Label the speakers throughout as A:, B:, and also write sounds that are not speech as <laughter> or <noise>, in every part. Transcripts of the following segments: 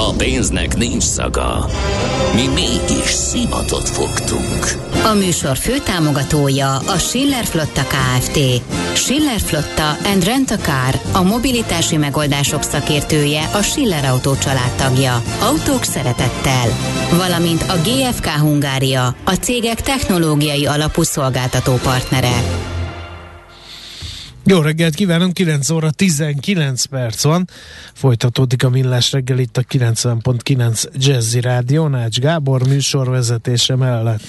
A: A pénznek nincs szaga. Mi mégis szimatot fogtunk.
B: A műsor főtámogatója a Schiller Flotta KFT. Schiller Flotta and Rent a Car, a mobilitási megoldások szakértője, a Schiller Autó családtagja. Autók szeretettel. Valamint a GFK Hungária, a cégek technológiai alapú szolgáltató partnere.
C: Jó reggelt kívánunk, 9 óra 19 perc van. Folytatódik a millás reggel itt a 90.9 Jazzy Rádió, Nács Gábor műsorvezetése mellett.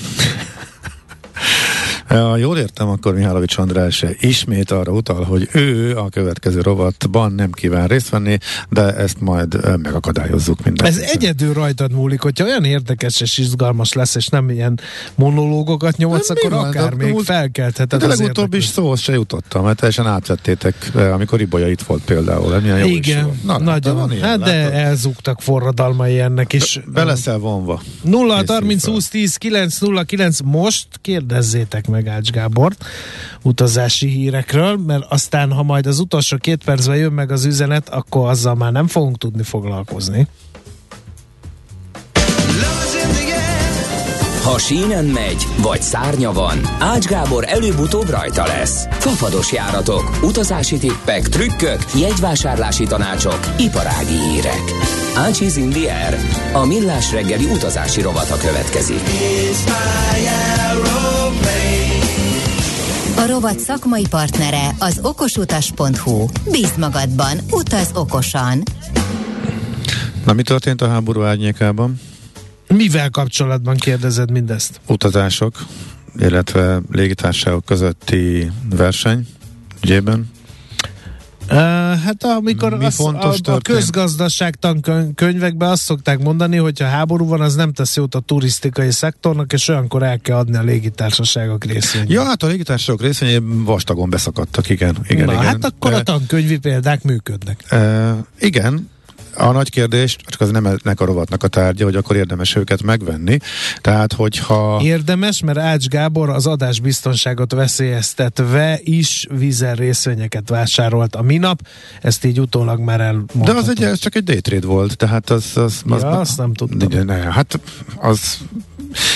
D: Ha jól értem, akkor Mihálovics András ismét arra utal, hogy ő a következő rovatban nem kíván részt venni, de ezt majd megakadályozzuk minden.
C: Ez egyedül rajtad múlik, hogyha olyan érdekes és izgalmas lesz, és nem ilyen monológokat nyomhatsz, nem, akkor akár még múlt, felkeltheted
D: De legutóbb is szóhoz se jutottam, mert teljesen átvettétek, amikor Ibolya itt volt például. Milyen jó
C: Igen, Na, nagyon. Van ilyen, hát de elzúgtak forradalmai ennek is.
D: Be, be leszel vonva.
C: 0 30 20 10 9 0 9 most kérdezzétek meg meg Ács Gábor utazási hírekről, mert aztán, ha majd az utolsó két percben jön meg az üzenet, akkor azzal már nem fogunk tudni foglalkozni.
A: Ha sínen megy, vagy szárnya van, Ács Gábor előbb-utóbb rajta lesz. Fafados járatok, utazási tippek, trükkök, jegyvásárlási tanácsok, iparági hírek. Ácsiz Indier, a millás reggeli utazási rovata következik.
B: A rovat szakmai partnere az okosutas.hu. Bíz magadban, utaz okosan.
D: Na mi történt a háború árnyékában?
C: Mivel kapcsolatban kérdezed mindezt?
D: Utazások, illetve légitársaságok közötti verseny ügyében.
C: Uh, hát amikor az, a, a közgazdaságtan könyvekben azt szokták mondani, hogy ha háború van, az nem tesz jót a turisztikai szektornak, és olyankor el kell adni a légitársaságok részvényét.
D: Ja, hát a légitársaságok részvényei vastagon beszakadtak, igen. igen
C: Na,
D: igen.
C: hát akkor a tankönyvi példák működnek.
D: Uh, igen, a nagy kérdés, csak az nem ennek a rovatnak a tárgya, hogy akkor érdemes őket megvenni. Tehát, hogyha...
C: Érdemes, mert Ács Gábor az adásbiztonságot veszélyeztetve is vízer részvényeket vásárolt a minap, ezt így utólag már elmondhatom.
D: De az egy, ez csak egy daytrade volt, tehát az... az,
C: az, ja, az azt nem tudtam.
D: Ne, hát az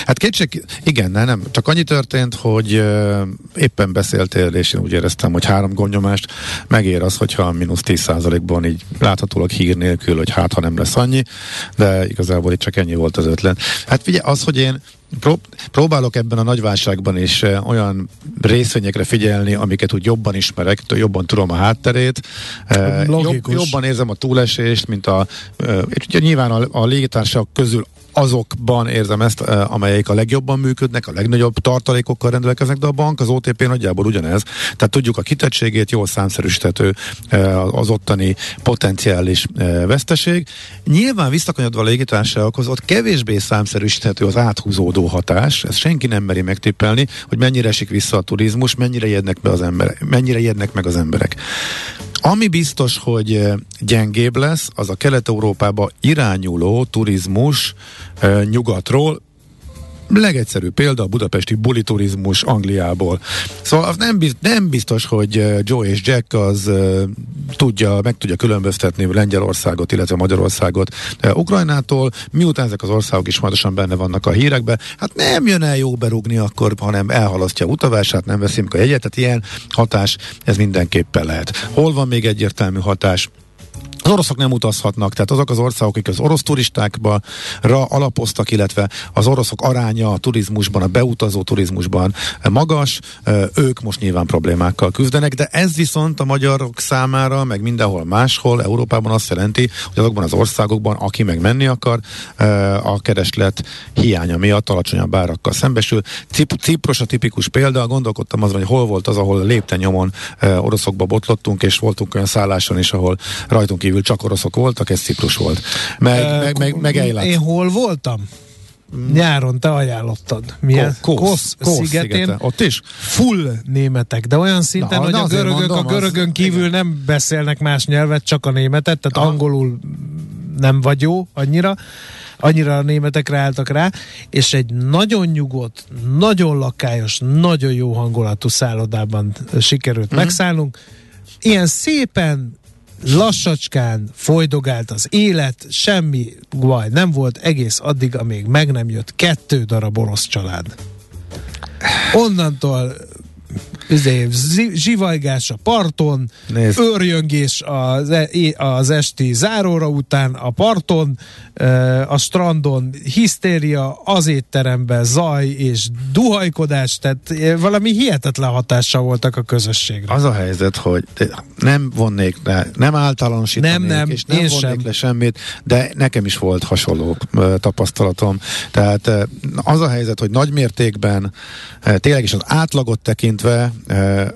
D: Hát kétség, igen, ne, nem. Csak annyi történt, hogy uh, éppen beszéltél, és én úgy éreztem, hogy három gondnyomást megér az, hogyha a mínusz 10%-ban így láthatólag hír nélkül, hogy hát ha nem lesz annyi, de igazából itt csak ennyi volt az ötlen. Hát figyelj, az, hogy én Pró- próbálok ebben a nagyválságban is uh, olyan részvényekre figyelni, amiket úgy jobban ismerek, jobban tudom a hátterét, jobb, jobban érzem a túlesést, mint a, uh, ugye nyilván a, a légitársaság közül azokban érzem ezt, eh, amelyek a legjobban működnek, a legnagyobb tartalékokkal rendelkeznek, de a bank az OTP nagyjából ugyanez. Tehát tudjuk a kitettségét, jól számszerűsítető eh, az ottani potenciális eh, veszteség. Nyilván visszakanyodva a légitársaságokhoz, ott kevésbé számszerűsíthető az áthúzódó hatás, ezt senki nem meri megtippelni, hogy mennyire esik vissza a turizmus, mennyire jednek, be az emberek, mennyire jednek meg az emberek. Ami biztos, hogy gyengébb lesz, az a Kelet-Európába irányuló turizmus nyugatról, legegyszerűbb példa a budapesti buliturizmus Angliából. Szóval nem, biztos, nem biztos, hogy Joe és Jack az tudja, meg tudja különböztetni Lengyelországot, illetve Magyarországot Ukrajnától, miután ezek az országok is fontosan benne vannak a hírekbe, hát nem jön el jó berúgni akkor, hanem elhalasztja a utavását, nem veszik a jegyet, tehát ilyen hatás ez mindenképpen lehet. Hol van még egyértelmű hatás? Az oroszok nem utazhatnak, tehát azok az országok, akik az orosz turistákba alapoztak, illetve az oroszok aránya a turizmusban, a beutazó turizmusban magas, ők most nyilván problémákkal küzdenek, de ez viszont a magyarok számára, meg mindenhol máshol, Európában azt jelenti, hogy azokban az országokban, aki meg menni akar, a kereslet hiánya miatt alacsonyabb árakkal szembesül. Cip- Cipros a tipikus példa, gondolkodtam azon, hogy hol volt az, ahol lépten nyomon oroszokba botlottunk, és voltunk olyan szálláson is, ahol rajtunk kívül csak oroszok voltak, ez Ciprus volt. Meg, uh, meg, meg, meg
C: Én hol voltam? nyáron te ajánlottad. Milyen?
D: Kósz, Kósz, Kósz szigetén. Szigete. Ott is?
C: Full németek, de olyan szinten, Na, hogy a görögök mondom, a görögön kívül igen. nem beszélnek más nyelvet, csak a németet, tehát Aha. angolul nem vagy jó annyira annyira a németek ráálltak rá, és egy nagyon nyugodt, nagyon lakályos, nagyon jó hangulatú szállodában sikerült mm. megszállnunk. Ilyen szépen lassacskán folydogált az élet, semmi baj nem volt egész addig, amíg meg nem jött kettő darab orosz család. Onnantól üzé, zsivajgás a parton, Nézd. őrjöngés az, e, az esti záróra után a parton, a strandon hisztéria, az étteremben zaj és duhajkodás, tehát valami hihetetlen hatással voltak a közösségre.
D: Az a helyzet, hogy nem vonnék le, nem általánosítanék, nem, nem, és nem vonnék sem. le semmit, de nekem is volt hasonló tapasztalatom. Tehát az a helyzet, hogy nagy mértékben tényleg is az átlagot tekintve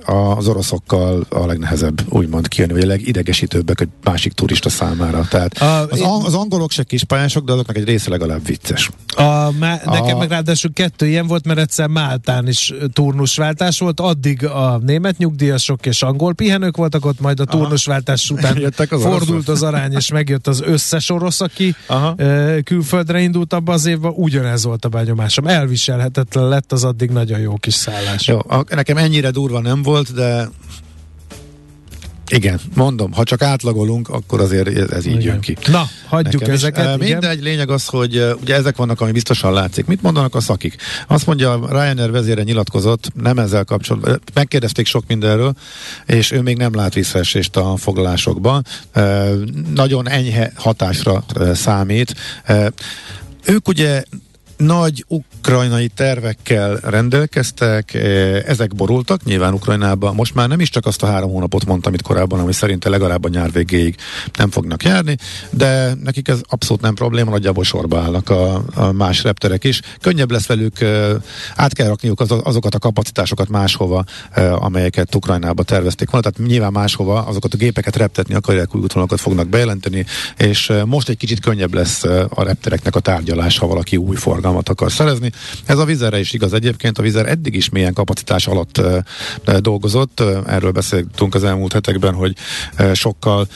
D: az oroszokkal a legnehezebb úgymond kijönni, vagy a legidegesítőbbek egy másik turista számára. Tehát a, az, én... az angolok se kis pályások, de azoknak egy része legalább vicces.
C: A, má, a, nekem meg ráadásul kettő ilyen volt, mert egyszer Máltán is turnusváltás volt, addig a német nyugdíjasok és angol pihenők voltak ott, majd a turnusváltás után <laughs> az fordult az arány, és megjött az összes orosz, aki Aha. külföldre indult abban az évben, ugyanez volt a benyomásom. Elviselhetetlen lett az addig nagyon jó kis szállás.
D: Jó, a, nekem ennyire durva nem volt, de igen, mondom, ha csak átlagolunk, akkor azért ez így igen. jön ki.
C: Na, hagyjuk Nekem ezeket.
D: Is. Mindegy, lényeg az, hogy ugye ezek vannak, ami biztosan látszik. Mit mondanak a szakik? Azt mondja, Ryanair vezére nyilatkozott, nem ezzel kapcsolatban, megkérdezték sok mindenről, és ő még nem lát visszaesést a foglalásokban. Nagyon enyhe hatásra számít. Ők ugye nagy ukrajnai tervekkel rendelkeztek, eh, ezek borultak nyilván Ukrajnában. Most már nem is csak azt a három hónapot mondtam, amit korábban, ami szerinte legalább a nyár végéig nem fognak járni, de nekik ez abszolút nem probléma, nagyjából sorba állnak a, a más repterek is. Könnyebb lesz velük, eh, át kell rakniuk az, azokat a kapacitásokat máshova, eh, amelyeket Ukrajnába tervezték volna, tehát nyilván máshova azokat a gépeket reptetni akarják, új útvonalakat fognak bejelenteni, és most egy kicsit könnyebb lesz a reptereknek a tárgyalás, ha valaki új forgalmat forgalmat akar szerezni. Ez a vizerre is igaz egyébként, a vizer eddig is milyen kapacitás alatt dolgozott, erről beszéltünk az elmúlt hetekben, hogy sokkal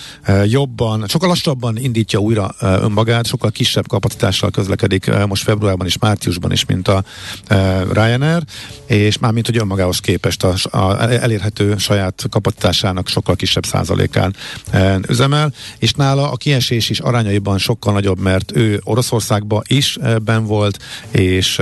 D: jobban, sokkal lassabban indítja újra önmagát, sokkal kisebb kapacitással közlekedik most februárban és márciusban is, mint a Ryanair, és már mint hogy önmagához képest a, a elérhető saját kapacitásának sokkal kisebb százalékán üzemel, és nála a kiesés is arányaiban sokkal nagyobb, mert ő Oroszországban is ben volt, és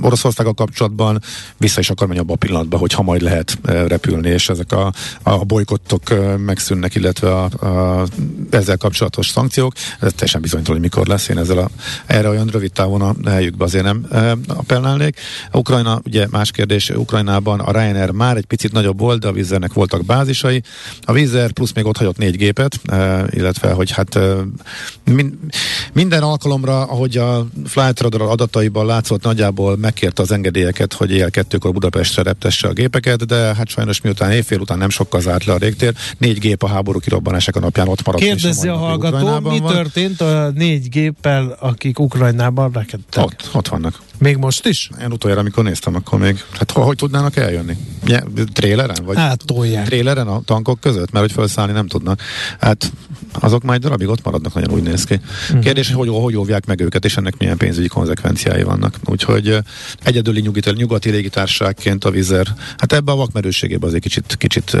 D: Oroszországgal kapcsolatban vissza is akar menni abba a pillanatban, hogy ha majd lehet repülni, és ezek a, a bolykottok megszűnnek, illetve a, a, ezzel kapcsolatos szankciók. Ez teljesen bizonytalan, hogy mikor lesz. Én ezzel a, erre olyan rövid távon a helyükbe azért nem appellálnék. Ukrajna, ugye más kérdés, Ukrajnában a Ryanair már egy picit nagyobb volt, de a Vizernek voltak bázisai. A Vizer plusz még ott hagyott négy gépet, illetve, hogy hát minden alkalomra, ahogy a Flight Radar adataiban látszott nagyjából megkérte az engedélyeket, hogy éjjel kettőkor Budapestre reptesse a gépeket, de hát sajnos miután éjfél után nem sokkal zárt le a régtér, négy gép a háború kirobbanásák a napján ott maradt.
C: Kérdezi a hallgató, mi van. történt a négy géppel, akik Ukrajnában rekedtek?
D: Ott, ott vannak.
C: Még most is?
D: Én utoljára, amikor néztem, akkor még, hát hogy tudnának eljönni? Tréleren? Vagy
C: hát tolják.
D: Tréleren a tankok között? Mert hogy felszállni nem tudnak. Hát azok majd darabig ott maradnak, nagyon úgy néz ki. Uh-huh. Kérdés, hogy, hogy óvják meg őket, és ennek milyen pénzügyi konzekvenciái vannak. Úgyhogy egyedüli nyugati, nyugati légitársaságként a vizer, hát ebbe a vakmerőségében azért kicsit, kicsit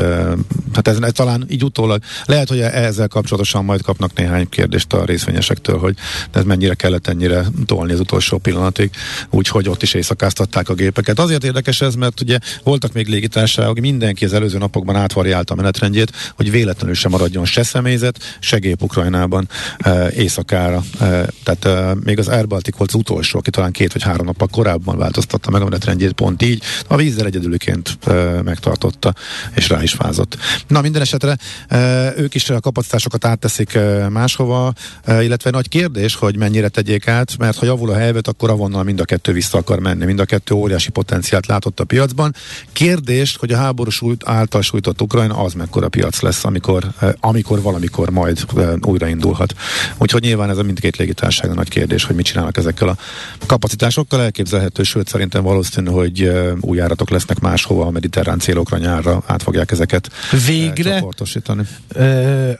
D: hát ez, ez talán így utólag, lehet, hogy ezzel kapcsolatosan majd kapnak néhány kérdést a részvényesektől, hogy ez mennyire kellett ennyire tolni az utolsó pillanatig úgyhogy ott is éjszakáztatták a gépeket. Azért érdekes ez, mert ugye voltak még légitársaságok, mindenki az előző napokban átvariálta a menetrendjét, hogy véletlenül sem maradjon se személyzet, se gép Ukrajnában e, éjszakára. E, tehát e, még az Air Baltic volt az utolsó, aki talán két vagy három nappal korábban változtatta meg a menetrendjét pont így. A vízzel egyedülként e, megtartotta, és rá is fázott. Na minden esetre ők is a kapacitásokat átteszik máshova, illetve nagy kérdés, hogy mennyire tegyék át, mert ha javul a helyzet, akkor avonnal mind a kettő vissza akar menni. Mind a kettő óriási potenciált látott a piacban. Kérdés, hogy a háború sújt, által sújtott Ukrajna az mekkora piac lesz, amikor, amikor valamikor majd újraindulhat. Úgyhogy nyilván ez a mindkét légitárság a nagy kérdés, hogy mit csinálnak ezekkel a kapacitásokkal. Elképzelhető, sőt szerintem valószínű, hogy új járatok lesznek máshova a mediterrán célokra nyárra, át fogják ezeket
C: Végre.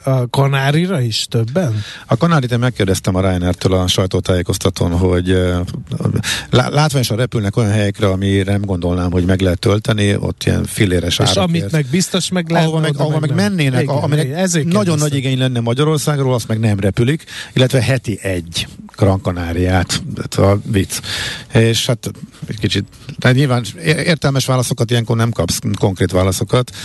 C: A Kanárira is többen?
D: A Kanárit én megkérdeztem a Reinertől a sajtótájékoztatón, hogy látványosan repülnek olyan helyekre, ami nem gondolnám, hogy meg lehet tölteni, ott ilyen filléres
C: És amit meg biztos meg lehet.
D: Ahova meg, ahova meg, meg mennének, igen, aminek nagyon nagy igény lenne Magyarországról, azt meg nem repülik, illetve heti egy Gran Canáriát, a vicc. És hát egy kicsit, tehát nyilván értelmes válaszokat ilyenkor nem kapsz, konkrét válaszokat,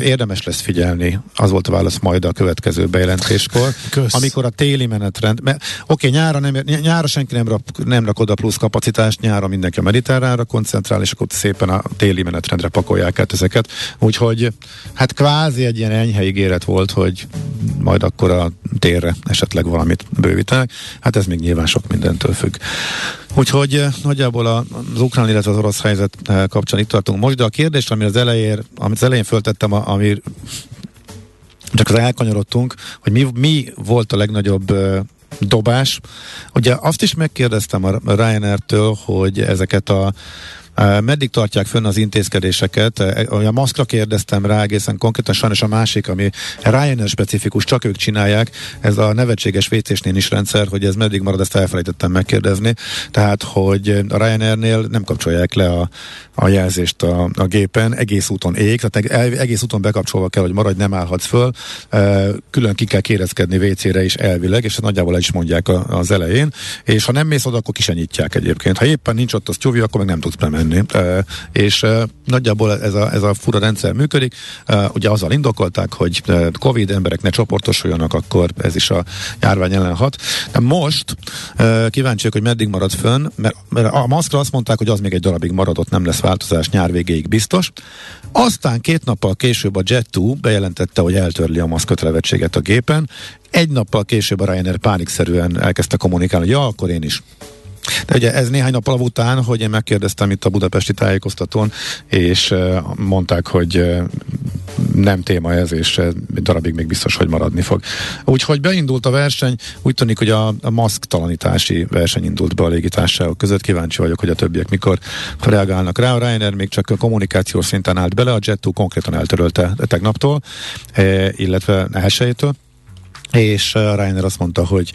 D: érdemes lesz figyelni, az volt a válasz majd a következő bejelentéskor, Kösz. amikor a téli menetrend, mert oké, okay, nyára, nem, nyára senki nem, rak, nem rak oda plusz kapacitást, nyára mindenki a mediterránra koncentrál, és akkor szépen a téli menetrendre pakolják át ezeket, úgyhogy hát kvázi egy ilyen enyhe ígéret volt, hogy majd akkor a térre esetleg valamit bővítenek, hát ez még nyilván sok mindentől függ. Úgyhogy eh, nagyjából az ukrán, illetve az orosz helyzet eh, kapcsán itt tartunk most, de a kérdés, ami az elején, amit az elején föltettem, ami csak az elkanyarodtunk, hogy mi, mi volt a legnagyobb eh, dobás. Ugye azt is megkérdeztem a Ryanair-től, hogy ezeket a Meddig tartják fönn az intézkedéseket? A maszkra kérdeztem rá egészen konkrétan, sajnos a másik, ami Ryanair specifikus, csak ők csinálják, ez a nevetséges wc is rendszer, hogy ez meddig marad, ezt elfelejtettem megkérdezni. Tehát, hogy a Ryanairnél nem kapcsolják le a, a jelzést a, a gépen, egész úton ég, tehát egész úton bekapcsolva kell, hogy maradj, nem állhatsz föl, külön ki kell kérezkedni WC-re is elvileg, és nagyjából el is mondják az elején, és ha nem mész oda, akkor kisenyítják egyébként. Ha éppen nincs ott az tyúvi, akkor meg nem tudsz bemenni menni. És nagyjából ez a, ez a fura rendszer működik. Ugye azzal indokolták, hogy Covid emberek ne csoportosuljanak, akkor ez is a járvány ellen hat. De most kíváncsiak, hogy meddig marad fönn, mert, mert a maszkra azt mondták, hogy az még egy darabig maradott, nem lesz változás nyár végéig biztos. Aztán két nappal később a Jet2 bejelentette, hogy eltörli a maszkötelevettséget a gépen. Egy nappal később a Ryanair pánikszerűen elkezdte kommunikálni, hogy ja, akkor én is de ugye ez néhány nap után, hogy én megkérdeztem itt a budapesti tájékoztatón, és mondták, hogy nem téma ez, és egy darabig még biztos, hogy maradni fog. Úgyhogy beindult a verseny, úgy tűnik, hogy a, a maszktalanítási verseny indult be a légitársaságok között. Kíváncsi vagyok, hogy a többiek mikor reagálnak rá. A Ryanair még csak a kommunikációs szinten állt bele, a Jet2 konkrétan eltörölte tegnaptól, illetve elsőjétől és Reiner azt mondta, hogy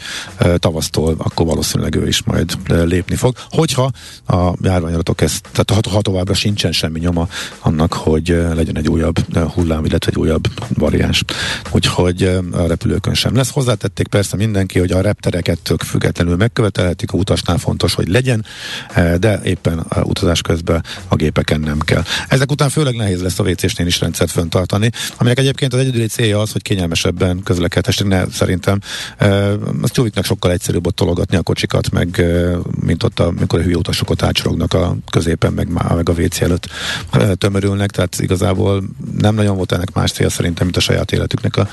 D: tavasztól akkor valószínűleg ő is majd lépni fog. Hogyha a járványadatok ezt, tehát ha, továbbra sincsen semmi nyoma annak, hogy legyen egy újabb hullám, illetve egy újabb variáns. Úgyhogy a repülőkön sem lesz. Hozzátették persze mindenki, hogy a reptereket tök függetlenül megkövetelhetik, a utasnál fontos, hogy legyen, de éppen a utazás közben a gépeken nem kell. Ezek után főleg nehéz lesz a WC-snél is rendszert föntartani, aminek egyébként az egyedüli célja az, hogy kényelmesebben közlekedhessünk, ne szerintem. Az tyúviknak sokkal egyszerűbb ott tologatni a kocsikat, meg mint ott, amikor a hülye utasok ott átsorognak a középen, meg, meg a WC előtt tömörülnek, tehát igazából nem nagyon volt ennek más cél szerintem, mint a saját életüknek a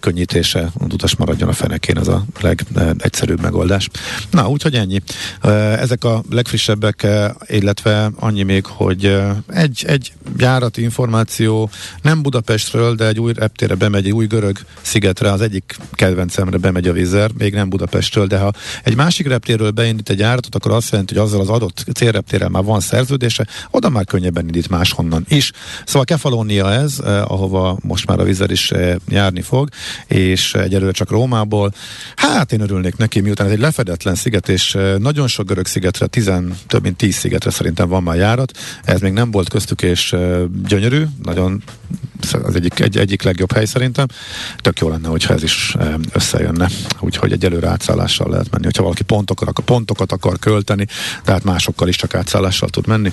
D: könnyítése, az utas maradjon a fenekén, az a legegyszerűbb megoldás. Na, úgyhogy ennyi. Ezek a legfrissebbek, illetve annyi még, hogy egy, egy járati információ nem Budapestről, de egy új reptére bemegy, egy új görög szigetre, az egyik kedvencemre bemegy a vízer, még nem Budapestről, de ha egy másik reptérről beindít egy járatot, akkor azt jelenti, hogy azzal az adott célreptérrel már van szerződése, oda már könnyebben indít máshonnan is. Szóval Kefalónia ez, eh, ahova most már a vízer is eh, járni fog, és egyelőre csak Rómából. Hát én örülnék neki, miután ez egy lefedetlen sziget, és eh, nagyon sok görög szigetre, tizen, több mint tíz szigetre szerintem van már járat. Ez még nem volt köztük, és eh, gyönyörű, nagyon az egyik, egy, egyik legjobb hely szerintem. Tök jó lenne, hogyha ez is összejönne. Úgyhogy egy előre átszállással lehet menni. Hogyha valaki pontokat, pontokat akar költeni, tehát másokkal is csak átszállással tud menni.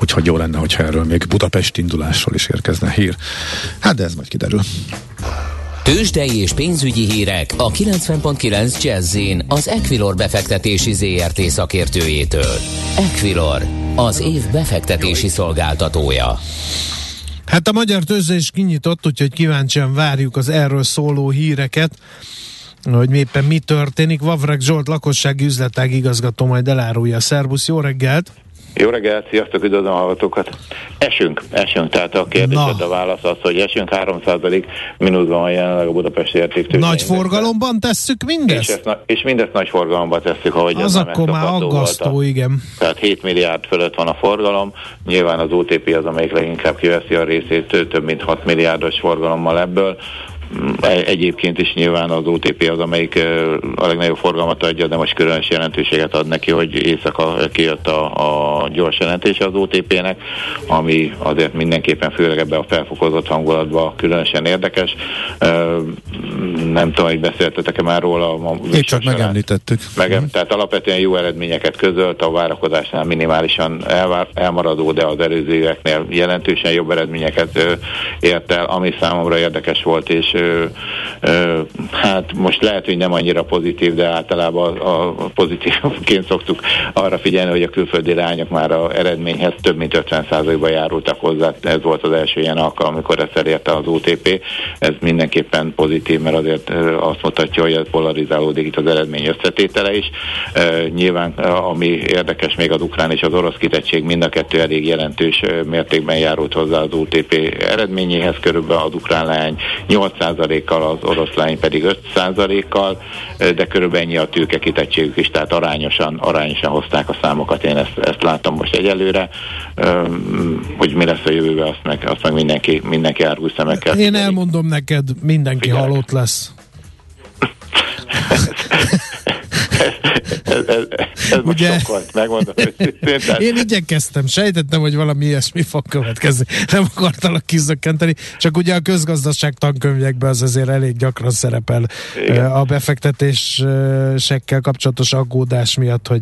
D: Úgyhogy jó lenne, hogyha erről még Budapest indulásról is érkezne hír. Hát de ez majd kiderül.
A: Tőzsdei és pénzügyi hírek a 90.9 jazz az Equilor befektetési ZRT szakértőjétől. Equilor, az év befektetési szolgáltatója.
C: Hát a magyar tőzsde is kinyitott, úgyhogy kíváncsian várjuk az erről szóló híreket, hogy éppen mi történik. Vavreg Zsolt lakossági üzletág igazgató majd elárulja. Szerbusz, jó reggelt!
E: Jó reggelt, sziasztok, üdvözlöm a hallgatókat. Esünk, esünk, tehát a kérdésed a válasz az, hogy esünk 3% mínuszban van jelenleg a Budapesti értéktől.
C: Nagy forgalomban tesszük mindezt?
E: És, ezt, és mindezt nagy forgalomban tesszük, ahogy
C: az akkor már aggasztó, volt a, igen.
E: Tehát 7 milliárd fölött van a forgalom, nyilván az OTP az, amelyik leginkább kiveszi a részét, több mint 6 milliárdos forgalommal ebből, Egyébként is nyilván az OTP az, amelyik a legnagyobb forgalmat adja, de most különös jelentőséget ad neki, hogy éjszaka kijött a, a gyors jelentése az OTP-nek, ami azért mindenképpen főleg ebbe a felfokozott hangulatban különösen érdekes. Nem tudom, hogy beszéltetek-e már róla.
D: Én csak megemlítettük.
E: Megem, tehát alapvetően jó eredményeket közölt, a várakozásnál minimálisan elvár, elmaradó, de az előző éveknél jelentősen jobb eredményeket ért el, ami számomra érdekes volt, és hát most lehet, hogy nem annyira pozitív, de általában a, a pozitívként szoktuk arra figyelni, hogy a külföldi lányok már a eredményhez több mint 50%-ban járultak hozzá. Ez volt az első ilyen alkalom, amikor ezt elérte az OTP. Ez mindenképpen pozitív, mert azért azt mutatja, hogy polarizálódik itt az eredmény összetétele is. Nyilván, ami érdekes még az ukrán és az orosz kitettség, mind a kettő elég jelentős mértékben járult hozzá az OTP eredményéhez. Körülbelül az ukrán lány 800 10%-kal, az oroszlány pedig 5%-kal, de körülbelül ennyi a tőke kitettségük is, tehát arányosan, arányosan hozták a számokat, én ezt, ezt látom most egyelőre, hogy mi lesz a jövőben, azt meg, azt meg mindenki, mindenki árgus szemekkel.
C: Én elmondom neked, mindenki Figyelek. halott lesz.
E: Ez, ez, ez Ugye? most volt, megmondom.
C: Tehát... Én igyekeztem, sejtettem, hogy valami ilyesmi fog következni. Nem akartalak kizökkenteni, csak ugye a közgazdaság tankönyvekben az azért elég gyakran szerepel Igen. a befektetésekkel kapcsolatos aggódás miatt, hogy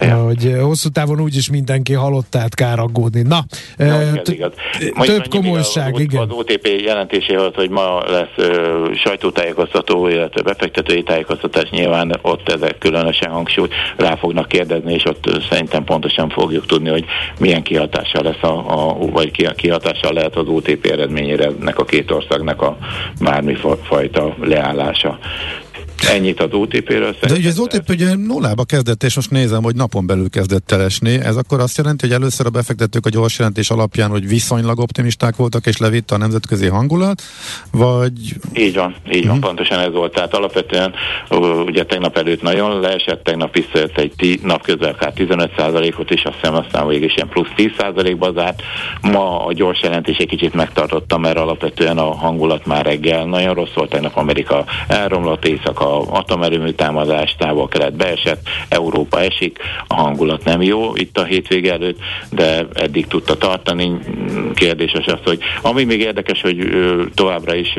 C: Ja. Hogy hosszú távon úgyis mindenki halottát kár aggódni. Na,
E: Na t- igaz.
C: több komolyság,
E: az,
C: igen.
E: Az OTP jelentéséhez, hogy ma lesz uh, sajtótájékoztató, illetve befektetői tájékoztatás, nyilván ott ezek különösen hangsúlyt rá fognak kérdezni, és ott szerintem pontosan fogjuk tudni, hogy milyen kihatással lesz, a, a, vagy kihatással lehet az OTP eredményére ennek a két országnak a bármifajta leállása. Ennyit az OTP-ről.
D: De ugye az OTP ugye nullába kezdett, és most nézem, hogy napon belül kezdett el esni. Ez akkor azt jelenti, hogy először a befektetők a gyors jelentés alapján, hogy viszonylag optimisták voltak, és levitte a nemzetközi hangulat, vagy...
E: Így van, így uh-huh. van, mhm. pontosan ez volt. Tehát alapvetően ugye tegnap előtt nagyon leesett, tegnap visszajött egy tí, nap közel 15%-ot is, azt hiszem aztán végig is ilyen plusz 10%-ba zárt. Ma a gyors jelentés egy kicsit megtartotta, mert alapvetően a hangulat már reggel nagyon rossz volt, tegnap Amerika elromlott, éjszaka atomerőmű támadás távol-kelet beesett, Európa esik, a hangulat nem jó itt a hétvége előtt, de eddig tudta tartani. Kérdéses az, hogy ami még érdekes, hogy továbbra is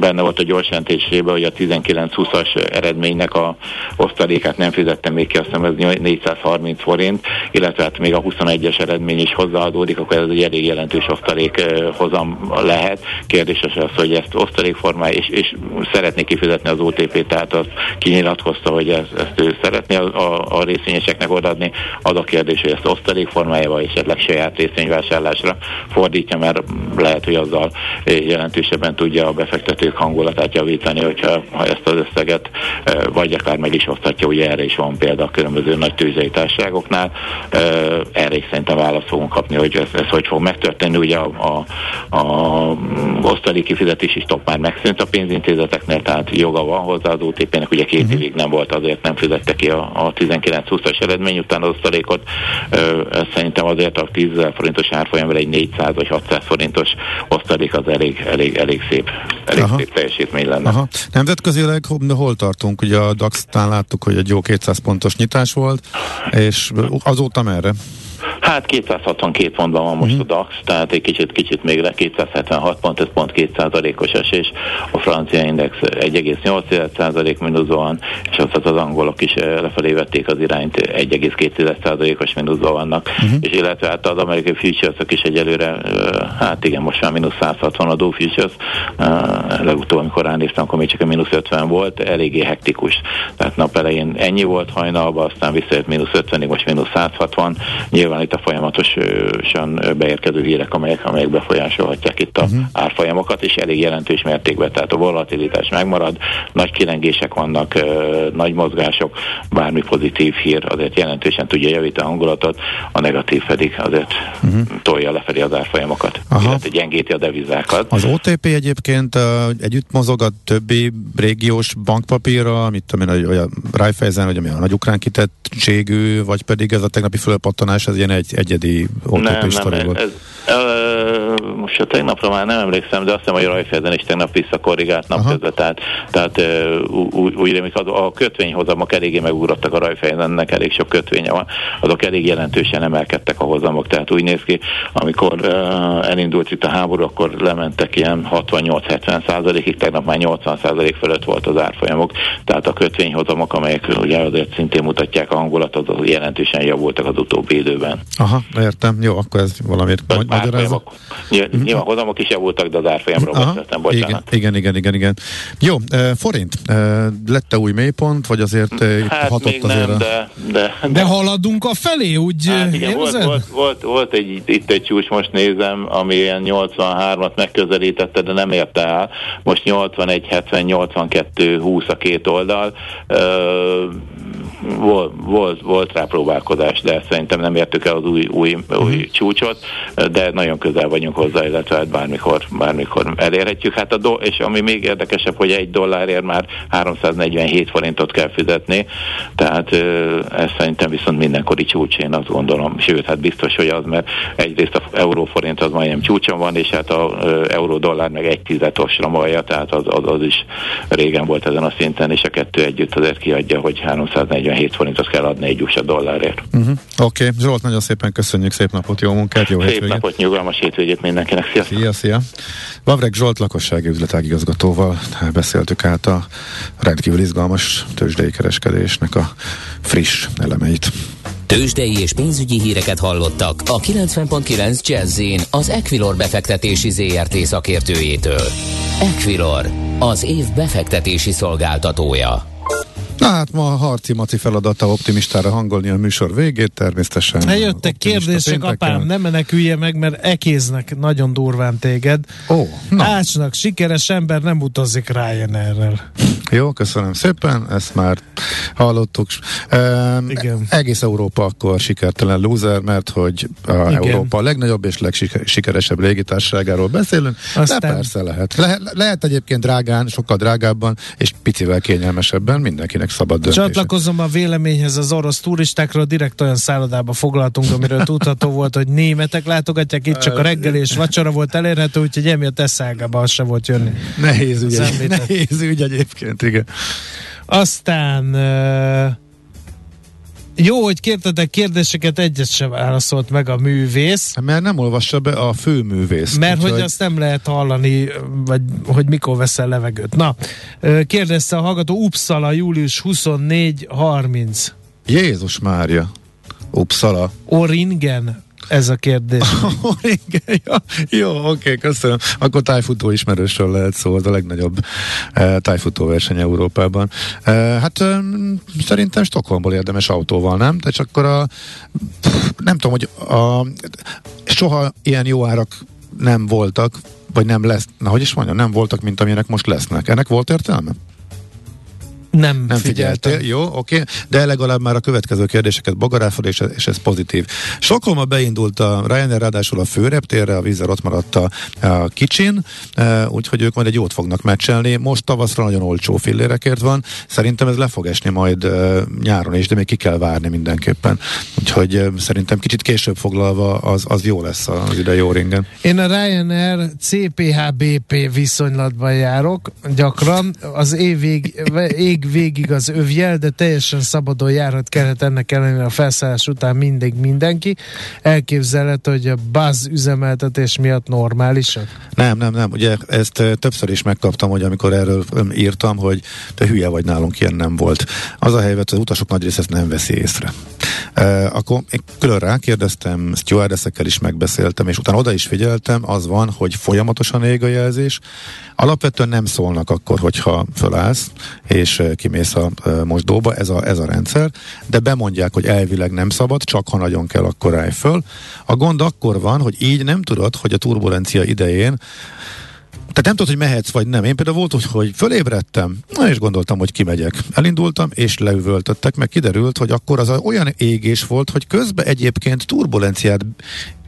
E: benne volt a gyors jelentésében, hogy a 19-20-as eredménynek a osztalékát nem fizette még ki, azt hiszem ez 430 forint, illetve hát még a 21-es eredmény is hozzáadódik, akkor ez egy elég jelentős osztalék hozam lehet. Kérdéses az, hogy ezt osztalékformája, és, és szeretné kifizetni az OTP, tehát az kinyilatkozta, hogy ezt, ezt ő szeretné a, a, a részvényeseknek odaadni. Az a kérdés, hogy ezt osztalék formájával és esetleg saját részvényvásárlásra fordítja, mert lehet, hogy azzal jelentősebben tudja a befektetők hangulatát javítani, hogyha ha ezt az összeget e, vagy akár meg is osztatja, ugye erre is van példa a különböző nagy tőzsdei társaságoknál. E, erre is szerintem választ fogunk kapni, hogy ez, ez hogy fog megtörténni. Ugye a, a, a osztalék kifizetés is top már megszűnt a pénzintézeteknél, tehát joga van hozzá az OTP-nek, ugye két uh-huh. évig nem volt, azért nem fizette ki a, a 19-20-as eredmény után az osztalékot. Ez szerintem azért a 10 forintos árfolyamra egy 400 vagy 600 forintos osztalék az elég, elég, elég szép, elég Aha. szép teljesítmény lenne. Aha.
D: Nemzetközileg hol tartunk? Ugye a DAX-tán láttuk, hogy egy jó 200 pontos nyitás volt, és azóta merre?
E: Hát 262 pontban van most mm. a DAX, tehát egy kicsit, kicsit még le 276 pont, ez pont 2%-os esés. A francia index 1,8% mínuszban van, és azt az angolok is eh, lefelé vették az irányt, 1,2%-os mínuszban vannak. Mm. És illetve hát az amerikai futures is egyelőre, eh, hát igen, most már mínusz 160 a Dow Futures, eh, legutóbb, amikor ránéztem, akkor még csak a mínusz 50 volt, eléggé hektikus. Tehát nap elején ennyi volt hajnalban, aztán visszajött mínusz 50-ig, most mínusz 160. Nyilván nyilván itt a folyamatosan beérkező hírek, amelyek, amelyek befolyásolhatják itt a uh-huh. árfolyamokat, és elég jelentős mértékben, tehát a volatilitás megmarad, nagy kilengések vannak, nagy mozgások, bármi pozitív hír azért jelentősen tudja javítani a hangulatot, a negatív pedig azért uh-huh. tolja lefelé az árfolyamokat, Aha. illetve gyengíti a devizákat.
D: Az OTP egyébként uh, együtt mozog a többi régiós bankpapírra, mit tudom én, a Raiffeisen, vagy ami a nagy ukrán kitettségű, vagy pedig ez a tegnapi fölpattanás, ez ilyen egy egyedi OTP nem, nem, volt? Ez,
E: ez, most a tegnapra már nem emlékszem, de azt hiszem, hogy a Raiffeisen is tegnap visszakorrigált napközben, tehát, tehát úgy, úgy rémik, a kötvényhozamok eléggé megugrottak a Raiffeisennek, elég sok kötvénye van, azok elég jelentősen emelkedtek a hozamok, tehát úgy néz ki, amikor elindult itt a háború, akkor lementek ilyen 68-70 százalékig, tegnap már 80 százalék fölött volt az árfolyamok, tehát a kötvényhozamok, amelyek ugye azért szintén mutatják a hangulatot, az jelentősen javultak az utóbbi időben.
D: Aha, értem, jó, akkor ez valamit magyarázza.
E: Nyilván mhm. hozamok is javultak, de az árfolyamról beszéltem, bocsánat.
D: Igen, igen, igen, igen. Jó, forint, lett-e új mélypont, vagy azért
E: hát hatott még azért nem, a... de, de,
C: de, de haladunk a felé, úgy hát igen,
E: volt, volt, volt, volt egy, itt egy csúcs, most nézem, ami ilyen 83-at megközelítette, de nem érte el. Most 81, 70, 82, 20 a két oldal. Uh, volt, volt, volt rá próbálkozás, de szerintem nem értük el az új, új, új uh-huh. csúcsot, de nagyon közel vagyunk hozzá, illetve hát bármikor, bármikor elérhetjük. Hát a do- és ami még érdekesebb, hogy egy dollárért már 347 forintot kell fizetni, tehát ez szerintem viszont mindenkori csúcs, én azt gondolom. Sőt, hát biztos, hogy az, mert egyrészt a euróforint az majdnem csúcson van, és hát a euró-dollár meg egy tizet osramalja, tehát az, az, az is régen volt ezen a szinten, és a kettő együtt azért kiadja, hogy 347 forintot kell adni egy USA dollárért.
D: Uh-huh. Oké, okay. Zsolt, nagyon szépen köszönjük, szép napot, jó munkát, jó
E: Szép hétvégét. napot, nyugalmas hétvégét mindenkinek, szia!
D: Szia, szia! Vavreg Zsolt lakossági üzletágigazgatóval beszéltük át a rendkívül izgalmas tőzsdei kereskedésnek a friss elemeit.
A: Tőzsdei és pénzügyi híreket hallottak a 90.9 jazz az Equilor befektetési ZRT szakértőjétől. Equilor, az év befektetési szolgáltatója.
D: Na hát ma a harci maci feladata optimistára hangolni a műsor végét, természetesen.
C: Eljöttek kérdések, apám, nem menekülje meg, mert ekéznek nagyon durván téged.
D: Ó, na.
C: Ácsnak, sikeres ember nem utazik Ryanair-rel.
D: Jó, köszönöm szépen, ezt már hallottuk. E, Igen. Egész Európa akkor sikertelen loser, mert hogy a Igen. Európa a legnagyobb és legsikeresebb légitársaságáról beszélünk, Aztán... de persze lehet. Le, lehet egyébként drágán, sokkal drágábban, és picivel kényelmesebben mindenkinek szabad döntése.
C: Csatlakozom a véleményhez az orosz turistákról, direkt olyan szállodába foglaltunk, amiről tudható volt, hogy németek látogatják, itt csak a reggel és vacsora volt elérhető, úgyhogy emiatt eszágába az se volt jönni.
D: Nehéz ügy, nehéz ügy egyébként, igen.
C: Aztán uh, jó, hogy kértetek kérdéseket, egyet sem válaszolt meg a művész.
D: Mert nem olvassa be a főművész.
C: Mert hogy azt nem lehet hallani, vagy hogy mikor veszel levegőt. Na, kérdezte a hallgató Uppsala, július 24-30.
D: Jézus Mária. Uppsala.
C: Oringen ez a kérdés. <laughs>
D: Igen, ja. Jó, oké, köszönöm. Akkor tájfutó ismerősről lehet szó, az a legnagyobb uh, tájfutó verseny Európában. Uh, hát um, szerintem Stockholmból érdemes autóval, nem? De csak akkor a, nem tudom, hogy a, soha ilyen jó árak nem voltak, vagy nem lesz, na hogy is mondjam, nem voltak, mint amilyenek most lesznek. Ennek volt értelme?
C: Nem, nem figyeltél. figyeltél.
D: Jó, oké, okay. de legalább már a következő kérdéseket bogaráfod, és, és ez pozitív. Sokolma beindult a Ryanair, ráadásul a főreptérre, a vízzel ott maradt a, a kicsin, e, úgyhogy ők majd egy jót fognak meccselni. Most tavaszra nagyon olcsó fillérekért van. Szerintem ez le fog esni majd e, nyáron is, de még ki kell várni mindenképpen. Úgyhogy e, szerintem kicsit később foglalva az, az jó lesz az ide jó ringen.
C: Én a Ryanair CPH-BP viszonylatban járok gyakran. Az év <laughs> vég, ég végig az övjel, de teljesen szabadon járhat kellett ennek ellenére a felszállás után mindig mindenki. Elképzelhető, hogy a buzz üzemeltetés miatt normálisak?
D: Nem, nem, nem. Ugye ezt többször is megkaptam, hogy amikor erről írtam, hogy te hülye vagy nálunk, ilyen nem volt. Az a helyzet, az utasok nagy része ezt nem veszi észre. Uh, akkor én külön rákérdeztem, stewardessekkel is megbeszéltem, és utána oda is figyeltem, az van, hogy folyamatosan ég a jelzés. Alapvetően nem szólnak akkor, hogyha fölállsz, és kimész a mosdóba, ez a, ez a rendszer, de bemondják, hogy elvileg nem szabad, csak ha nagyon kell, akkor állj föl. A gond akkor van, hogy így nem tudod, hogy a turbulencia idején tehát nem tudod, hogy mehetsz vagy nem. Én például volt, hogy, fölébredtem, na és gondoltam, hogy kimegyek. Elindultam, és leüvöltöttek, meg kiderült, hogy akkor az olyan égés volt, hogy közben egyébként turbulenciát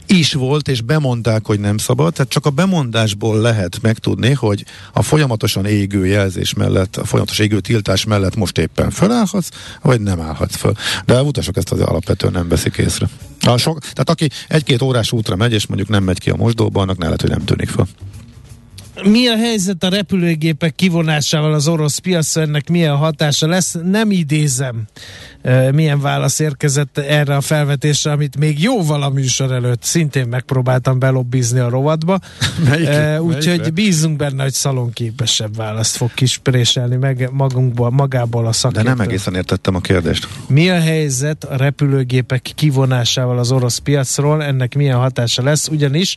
D: is volt, és bemondták, hogy nem szabad, tehát csak a bemondásból lehet megtudni, hogy a folyamatosan égő jelzés mellett, a folyamatos égő tiltás mellett most éppen fölállhatsz, vagy nem állhatsz föl. De a utasok ezt az alapvetően nem veszik észre. A sok, tehát aki egy-két órás útra megy, és mondjuk nem megy ki a mosdóba, annak ne lehet, hogy nem tűnik fel.
C: Mi a helyzet a repülőgépek kivonásával az orosz piacra, ennek milyen hatása lesz? Nem idézem, milyen válasz érkezett erre a felvetésre, amit még jóval a műsor előtt szintén megpróbáltam belobbizni a rovatba. <laughs> Úgyhogy bízunk benne, hogy szalonképesebb választ fog kispréselni meg magunkból, magából a szakértő.
D: De nem egészen értettem a kérdést.
C: Mi a helyzet a repülőgépek kivonásával az orosz piacról? Ennek milyen hatása lesz? Ugyanis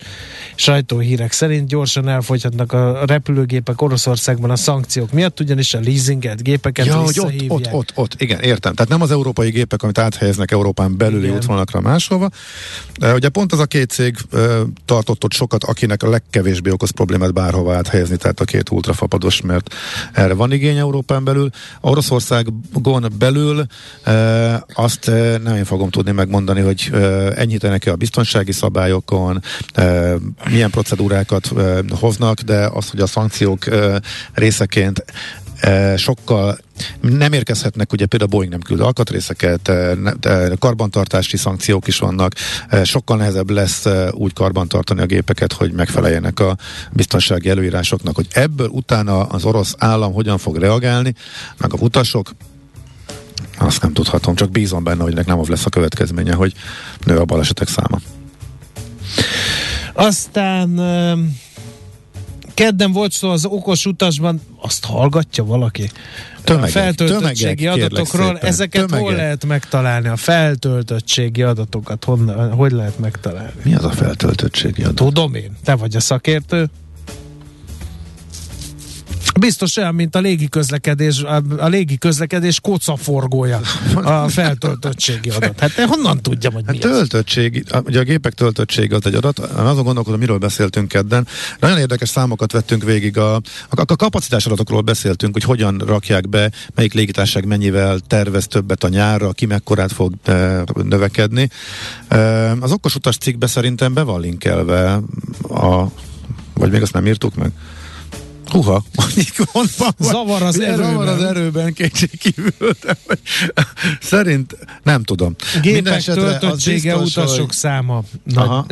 C: sajtóhírek szerint gyorsan elfogyhatnak a repülőgépek Oroszországban a szankciók miatt, ugyanis a leasinget gépeket ja, hogy
D: ott, ott, ott, ott, igen, értem. Tehát nem az európai gépek, amit áthelyeznek Európán belüli igen. útvonalakra máshova. De ugye pont az a két cég tartott ott sokat, akinek a legkevésbé okoz problémát bárhova áthelyezni, tehát a két ultrafapados, mert erre van igény Európán belül. Oroszországon belül azt nem én fogom tudni megmondani, hogy enyhítenek-e a biztonsági szabályokon, milyen procedúrákat hoznak, de az, hogy a szankciók részeként sokkal nem érkezhetnek, ugye például Boeing nem küld alkatrészeket, karbantartási szankciók is vannak, sokkal nehezebb lesz úgy karbantartani a gépeket, hogy megfeleljenek a biztonsági előírásoknak, hogy ebből utána az orosz állam hogyan fog reagálni, meg a utasok, azt nem tudhatom, csak bízom benne, hogy nem lesz a következménye, hogy nő a balesetek száma.
C: Aztán kedden volt szó az okos utasban, azt hallgatja valaki? Tömegek, a feltöltöttségi tömegek, adatokról, ezeket tömegek. hol lehet megtalálni? A feltöltöttségi adatokat honnan, hogy lehet megtalálni?
D: Mi az a feltöltöttségi adat?
C: Tudom én, te vagy a szakértő. Biztos olyan, mint a légi közlekedés, a, a légi közlekedés kocaforgója a feltöltöttségi adat. Hát honnan tudjam, hogy mi
D: hát töltöttség, ugye a gépek töltöttsége az egy adat. Azon gondolkodom, miről beszéltünk kedden. Nagyon érdekes számokat vettünk végig. A, a, a kapacitás adatokról beszéltünk, hogy hogyan rakják be, melyik légitárság mennyivel tervez többet a nyárra, ki mekkorát fog e, növekedni. E, az okos utas cikkbe szerintem be van linkelve a vagy még azt nem írtuk meg? Huha,
C: Zavar az erőben.
D: Zavar az erőben kétségkívül. Szerint nem tudom.
C: Gépek töltöttsége, utasok hogy... száma.
D: Nagy, Aha.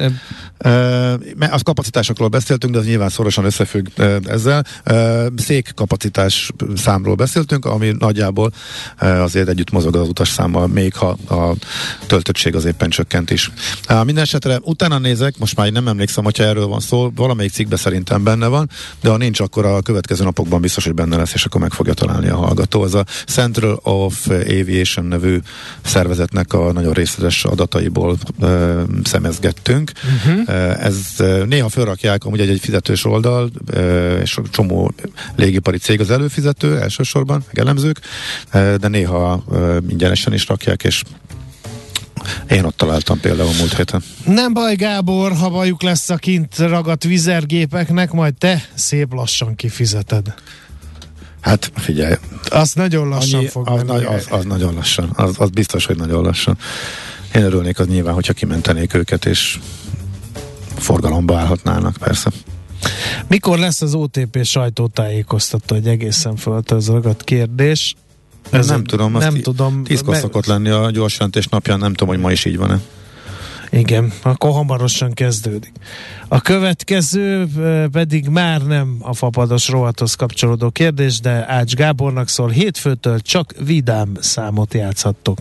D: E, az kapacitásokról beszéltünk, de az nyilván szorosan összefügg ezzel. E, szék kapacitás számról beszéltünk, ami nagyjából e, azért együtt mozog az utas számmal, még ha a töltöttség az éppen csökkent is. E, minden esetre utána nézek, most már nem emlékszem, hogyha erről van szó, valamelyik cikkben szerintem benne van, de ha nincs, akkor a következő napokban biztos, hogy benne lesz, és akkor meg fogja találni a hallgató. Az a Central of Aviation nevű szervezetnek a nagyon részletes adataiból uh, szemezgettünk. Uh-huh. Uh, ez néha felrakják amúgy egy, egy fizetős oldal, uh, és csomó légipari cég az előfizető elsősorban, meg elemzők, uh, de néha uh, ingyenesen is rakják, és én ott találtam például múlt héten.
C: Nem baj, Gábor, ha bajuk lesz a kint ragadt vizergépeknek, majd te szép lassan kifizeted.
D: Hát figyelj.
C: Az nagyon lassan annyi, fog
D: az, menni. Az, az nagyon lassan. Az, az biztos, hogy nagyon lassan. Én örülnék az nyilván, hogyha kimentenék őket, és forgalomba állhatnának, persze.
C: Mikor lesz az OTP sajtótájékoztató? Egy egészen föltözragadt kérdés.
D: Ez nem tudom, nem tudom. Tízkor meg... szokott lenni a gyors jelentés napján, nem tudom, hogy ma is így van-e.
C: Igen, akkor hamarosan kezdődik. A következő pedig már nem a fapados rovathoz kapcsolódó kérdés, de Ács Gábornak szól, hétfőtől csak vidám számot játszhattok.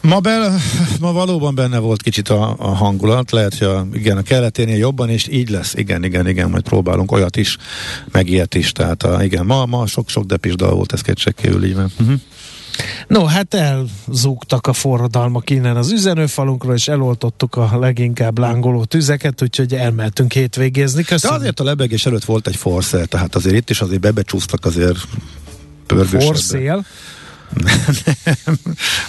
D: Ma, be, ma valóban benne volt kicsit a, a hangulat, lehet, hogy a, igen, a kelleténél jobban, és így lesz, igen, igen, igen, majd próbálunk olyat is, meg ilyet is, tehát a, igen, ma, ma sok-sok depis dal volt, ez kétségkívül így van. Uh-huh.
C: No, hát elzúgtak a forradalmak innen az üzenőfalunkról, és eloltottuk a leginkább lángoló tüzeket, úgyhogy elmehetünk hétvégézni.
D: Köszönöm. De azért a lebegés előtt volt egy forszél, tehát azért itt is azért bebecsúsztak azért
C: pörgősebben. Forszél?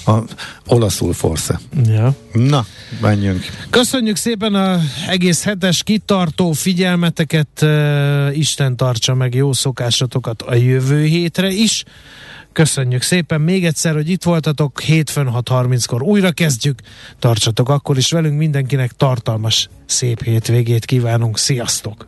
D: A olaszul forsze.
C: Ja.
D: Na, menjünk.
C: Köszönjük szépen a egész hetes kitartó figyelmeteket. Isten tartsa meg jó szokásatokat a jövő hétre is. Köszönjük szépen még egyszer, hogy itt voltatok. Hétfőn 6.30-kor újra kezdjük. Tartsatok akkor is velünk. Mindenkinek tartalmas, szép hétvégét kívánunk. Sziasztok!